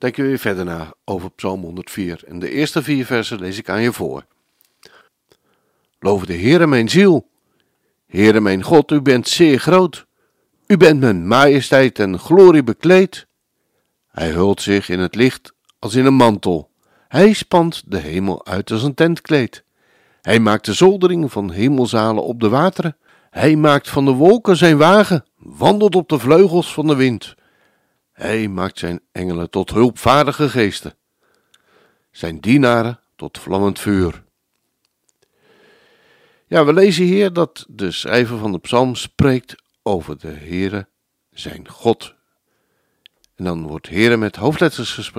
denken we weer verder na over Psalm 104 en de eerste vier versen lees ik aan je voor. Loof de Heere mijn ziel. Heere mijn God, u bent zeer groot. U bent met majesteit en glorie bekleed. Hij hult zich in het licht als in een mantel. Hij spant de hemel uit als een tentkleed. Hij maakt de zoldering van hemelzalen op de wateren. Hij maakt van de wolken zijn wagen, wandelt op de vleugels van de wind. Hij maakt zijn engelen tot hulpvaardige geesten, zijn dienaren tot vlammend vuur. Ja, we lezen hier dat de schrijver van de psalm spreekt over de Heere, zijn God. En dan wordt Heere met hoofdletters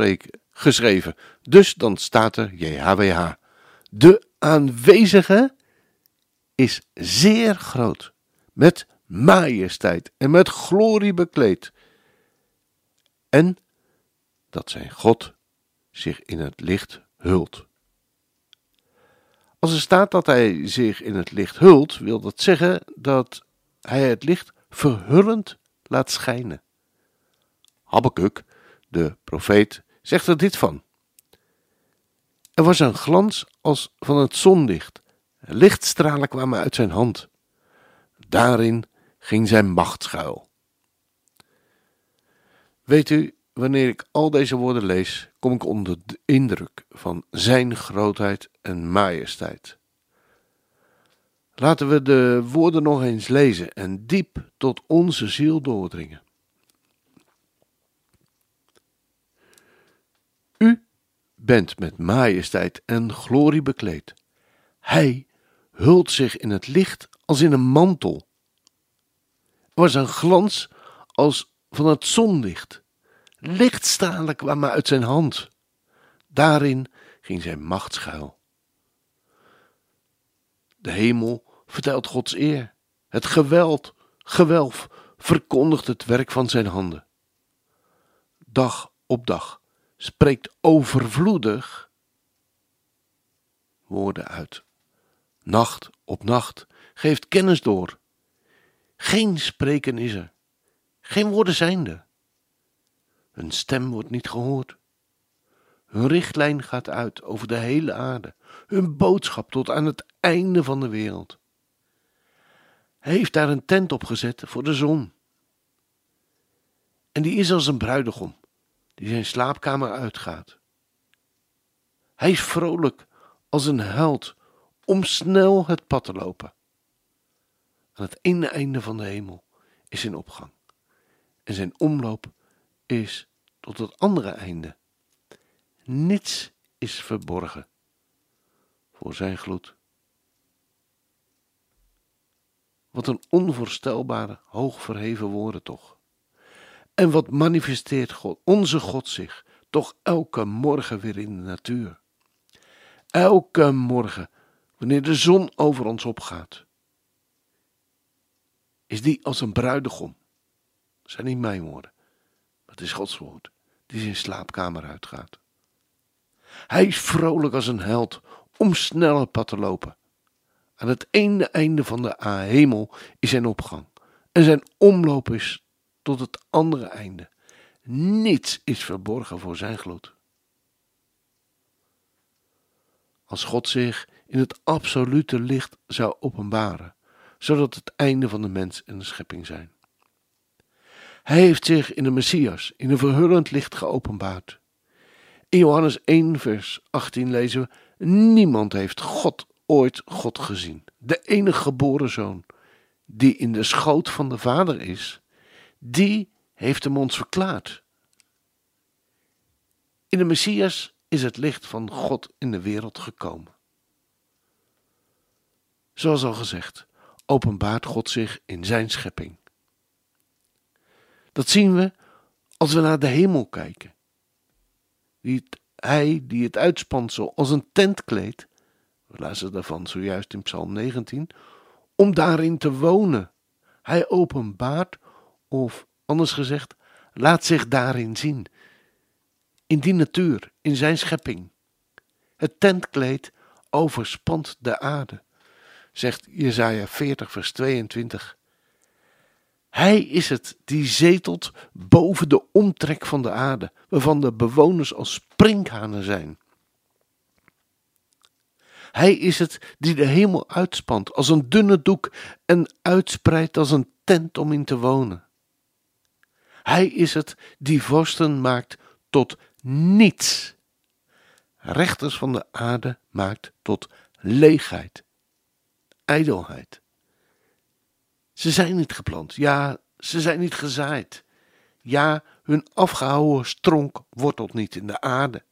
geschreven, dus dan staat er JHWH. De aanwezige is zeer groot, met majesteit en met glorie bekleed. En dat zijn God zich in het licht hult. Als er staat dat hij zich in het licht hult, wil dat zeggen dat hij het licht verhullend laat schijnen. Habakkuk, de profeet, zegt er dit van. Er was een glans als van het zonlicht. Lichtstralen kwamen uit zijn hand. Daarin ging zijn macht schuil. Weet u, wanneer ik al deze woorden lees, kom ik onder de indruk van zijn grootheid en majesteit. Laten we de woorden nog eens lezen en diep tot onze ziel doordringen. U bent met majesteit en glorie bekleed. Hij hult zich in het licht als in een mantel. Er was een glans als van het zonlicht. Lichtstralen kwamen uit zijn hand. Daarin ging zijn macht schuil. De hemel vertelt Gods eer. Het geweld, gewelf verkondigt het werk van zijn handen. Dag op dag spreekt overvloedig woorden uit. Nacht op nacht geeft kennis door. Geen spreken is er, geen woorden zijn er. Hun stem wordt niet gehoord. Hun richtlijn gaat uit over de hele aarde, hun boodschap tot aan het einde van de wereld. Hij heeft daar een tent op gezet voor de zon. En die is als een bruidegom die zijn slaapkamer uitgaat. Hij is vrolijk als een held om snel het pad te lopen. Aan het ene einde van de hemel is zijn opgang en zijn omloop is tot het andere einde. Niets is verborgen voor zijn gloed. Wat een onvoorstelbare, hoog verheven woorden toch. En wat manifesteert God, onze God zich, toch elke morgen weer in de natuur. Elke morgen, wanneer de zon over ons opgaat, is die als een bruidegom. Dat zijn niet mijn woorden, het is Gods woord, die zijn slaapkamer uitgaat. Hij is vrolijk als een held om snel het pad te lopen. Aan het ene einde van de hemel is zijn opgang en zijn omloop is tot het andere einde. Niets is verborgen voor zijn gloed. Als God zich in het absolute licht zou openbaren, zodat het einde van de mens en de schepping zijn. Hij heeft zich in de Messias in een verhullend licht geopenbaard. In Johannes 1, vers 18 lezen we: Niemand heeft God ooit God gezien. De enige geboren zoon, die in de schoot van de Vader is, die heeft hem ons verklaard. In de Messias is het licht van God in de wereld gekomen. Zoals al gezegd, openbaart God zich in zijn schepping. Dat zien we als we naar de hemel kijken, die Hij die het uitspansel als een tentkleed, we daarvan zojuist in Psalm 19, om daarin te wonen. Hij openbaart, of anders gezegd, laat zich daarin zien. In die natuur, in zijn schepping. Het tentkleed overspant de aarde, zegt Jesaja 40 vers 22. Hij is het die zetelt boven de omtrek van de aarde, waarvan de bewoners als sprinkhanen zijn. Hij is het die de hemel uitspant als een dunne doek en uitspreidt als een tent om in te wonen. Hij is het die vorsten maakt tot niets. Rechters van de aarde maakt tot leegheid, ijdelheid. Ze zijn niet geplant, ja, ze zijn niet gezaaid. Ja, hun afgehouwen stronk wortelt niet in de aarde.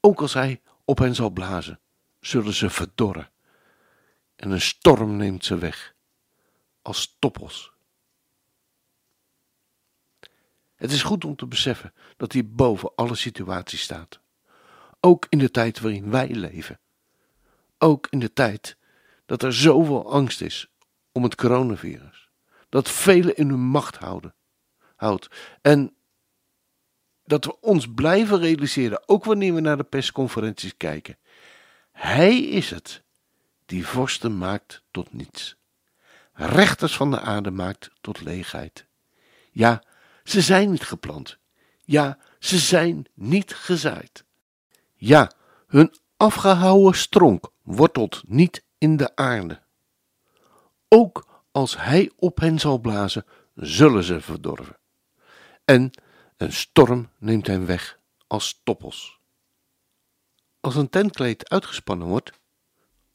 Ook als hij op hen zal blazen, zullen ze verdorren. En een storm neemt ze weg, als stoppels. Het is goed om te beseffen dat hij boven alle situaties staat. Ook in de tijd waarin wij leven. Ook in de tijd dat er zoveel angst is om het coronavirus. Dat velen in hun macht houden, houdt. En dat we ons blijven realiseren, ook wanneer we naar de persconferenties kijken. Hij is het die vorsten maakt tot niets. Rechters van de aarde maakt tot leegheid. Ja, ze zijn niet geplant. Ja, ze zijn niet gezaaid. Ja, hun afgehouwen stronk wortelt niet in de aarde. Ook als hij op hen zal blazen, zullen ze verdorven. En een storm neemt hen weg als stoppels. Als een tentkleed uitgespannen wordt,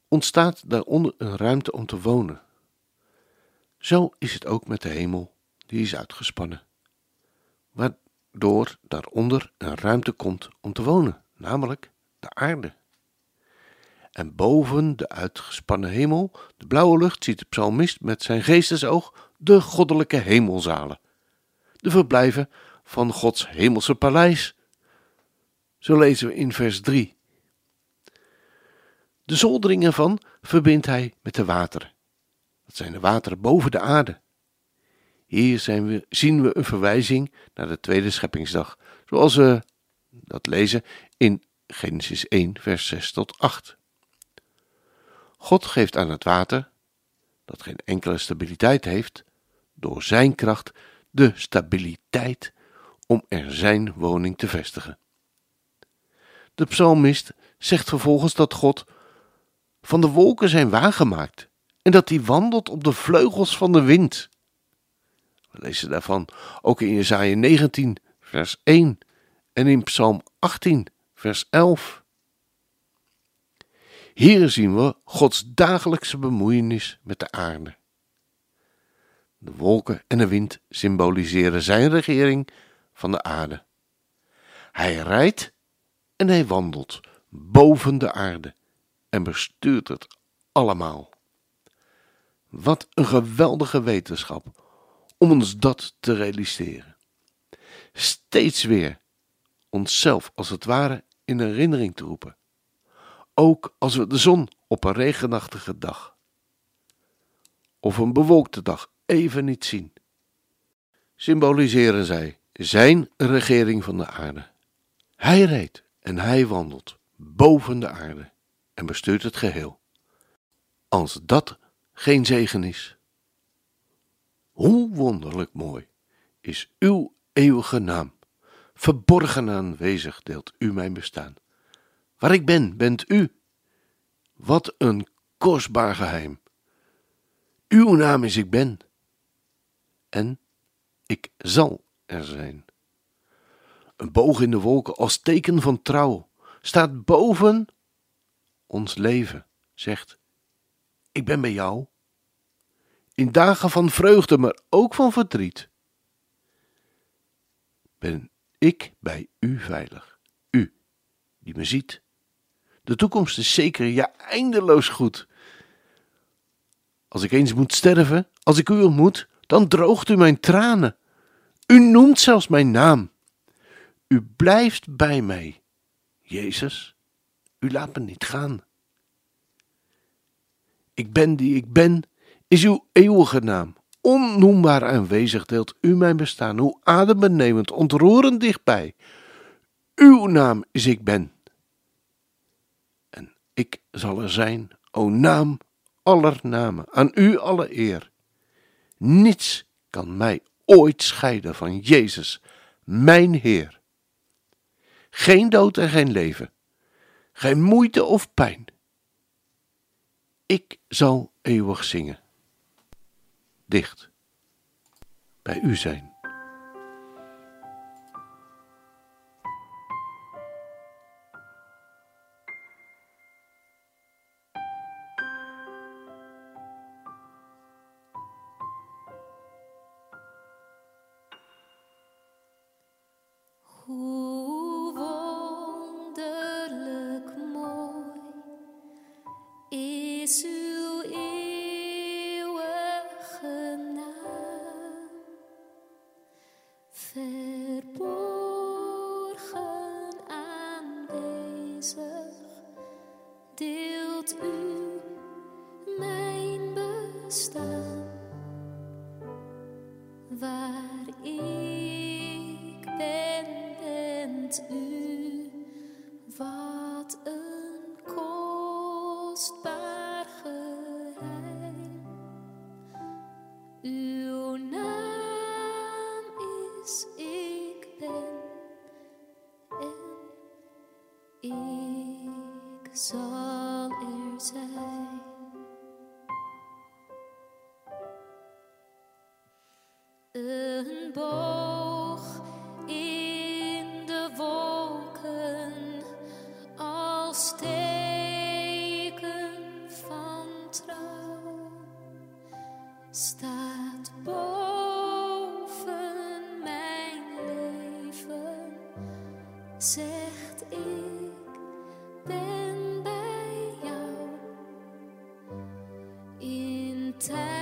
ontstaat daaronder een ruimte om te wonen. Zo is het ook met de hemel, die is uitgespannen, waardoor daaronder een ruimte komt om te wonen, namelijk de aarde. En boven de uitgespannen hemel, de blauwe lucht, ziet de psalmist met zijn geestesoog de goddelijke hemelzalen, de verblijven van Gods hemelse paleis. Zo lezen we in vers 3. De zoldering ervan verbindt hij met de wateren. Dat zijn de wateren boven de aarde. Hier we, zien we een verwijzing naar de tweede scheppingsdag, zoals we dat lezen in Genesis 1, vers 6 tot 8. God geeft aan het water, dat geen enkele stabiliteit heeft, door zijn kracht de stabiliteit om er zijn woning te vestigen. De psalmist zegt vervolgens dat God van de wolken zijn waargemaakt en dat hij wandelt op de vleugels van de wind. We lezen daarvan ook in Jesaja 19, vers 1 en in Psalm 18, vers 11. Hier zien we Gods dagelijkse bemoeienis met de aarde. De wolken en de wind symboliseren zijn regering van de aarde. Hij rijdt en hij wandelt boven de aarde en bestuurt het allemaal. Wat een geweldige wetenschap om ons dat te realiseren. Steeds weer onszelf als het ware in herinnering te roepen. Ook als we de zon op een regenachtige dag of een bewolkte dag even niet zien, symboliseren zij zijn regering van de aarde. Hij reed en hij wandelt boven de aarde en bestuurt het geheel. Als dat geen zegen is, hoe wonderlijk mooi is uw eeuwige naam. Verborgen aanwezig deelt u mijn bestaan. Waar ik ben, bent u. Wat een kostbaar geheim. Uw naam is ik ben. En ik zal er zijn. Een boog in de wolken als teken van trouw staat boven ons leven, zegt: Ik ben bij jou. In dagen van vreugde, maar ook van verdriet. Ben ik bij u veilig, u die me ziet. De toekomst is zeker, ja, eindeloos goed. Als ik eens moet sterven, als ik u ontmoet, dan droogt u mijn tranen. U noemt zelfs mijn naam. U blijft bij mij, Jezus. U laat me niet gaan. Ik ben die ik ben, is uw eeuwige naam. Onnoembaar aanwezig deelt u mijn bestaan, hoe adembenemend, ontroerend dichtbij. Uw naam is ik ben. Ik zal er zijn, o naam aller namen, aan u alle eer. Niets kan mij ooit scheiden van Jezus, mijn Heer. Geen dood en geen leven, geen moeite of pijn. Ik zal eeuwig zingen. Dicht bij u zijn. Waar ik ben, bent u. Wat een kostbaar geheim. Uw naam is ik ben en ik zal Zegt ik ben bij jou. In tijden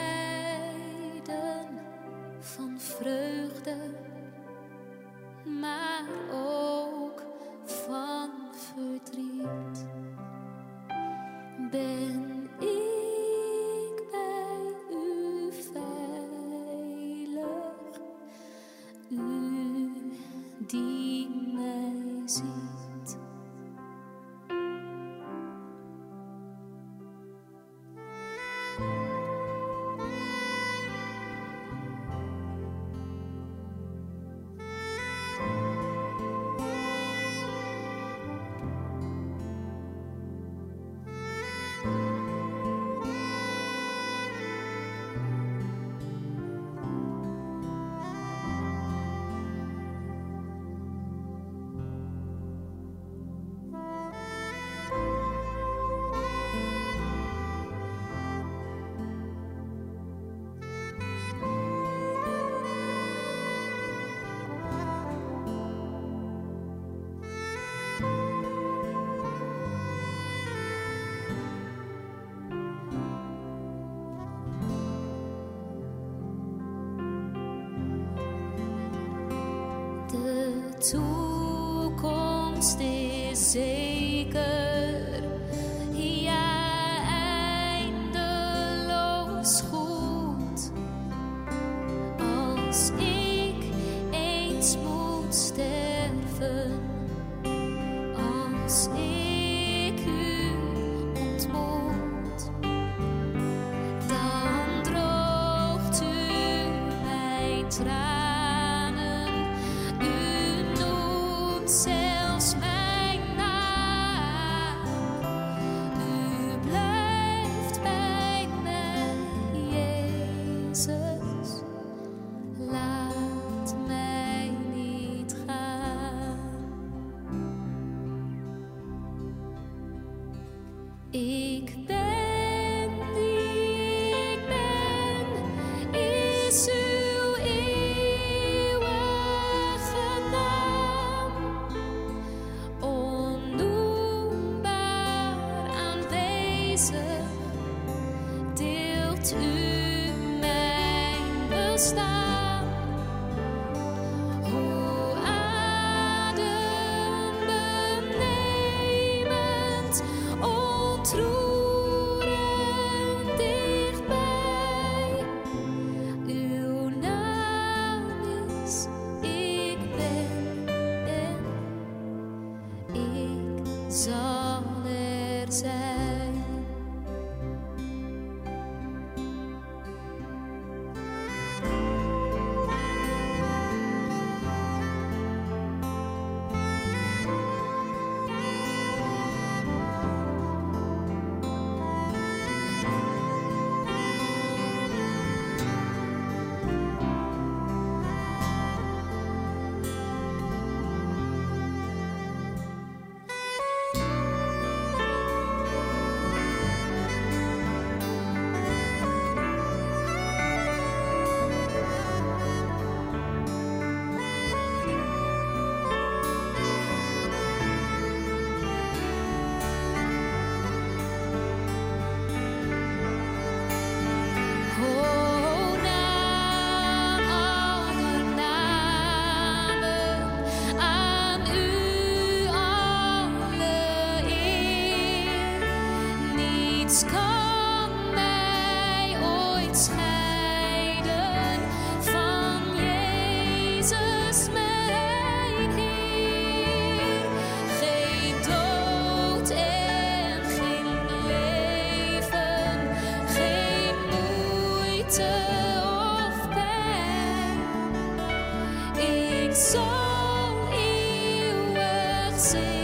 toekomst is zeker, noemt deelt u mijn bestaan. sing.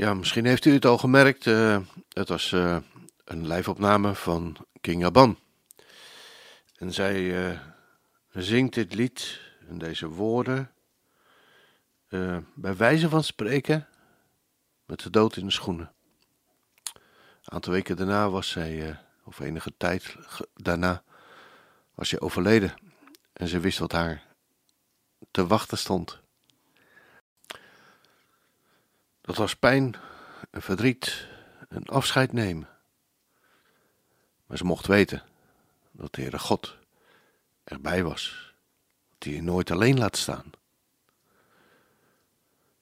Ja, misschien heeft u het al gemerkt. eh, het was eh, een live-opname van King Aban. En zij eh, zingt dit lied en deze woorden bij wijze van spreken met de dood in de schoenen. Een aantal weken daarna was zij, of enige tijd daarna, was zij overleden. En ze wist wat haar te wachten stond. Dat was pijn en verdriet en afscheid nemen. Maar ze mocht weten dat de Heere God erbij was. Dat hij je nooit alleen laat staan.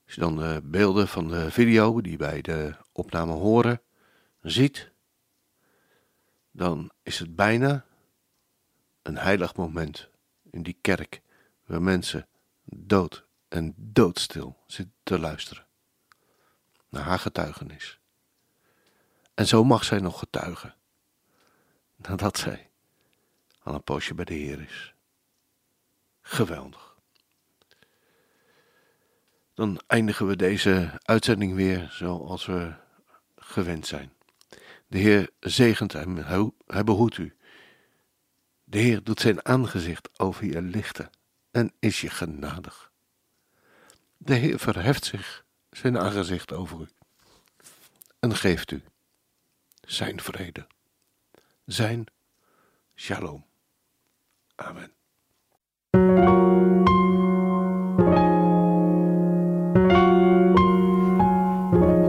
Als je dan de beelden van de video die bij de opname horen ziet, dan is het bijna een heilig moment in die kerk waar mensen dood en doodstil zitten te luisteren naar haar getuigenis. En zo mag zij nog getuigen, nadat zij al een poosje bij de Heer is. Geweldig. Dan eindigen we deze uitzending weer zoals we gewend zijn. De Heer zegent hij- hij behoedt u. De Heer doet zijn aangezicht over je lichten en is je genadig. De Heer verheft zich zijn aangezicht over u en geeft u zijn vrede, zijn shalom. Amen.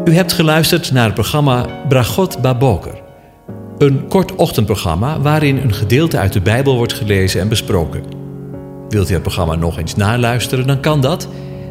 U hebt geluisterd naar het programma Bragot Baboker. Een kort ochtendprogramma waarin een gedeelte uit de Bijbel wordt gelezen en besproken. Wilt u het programma nog eens naluisteren, dan kan dat.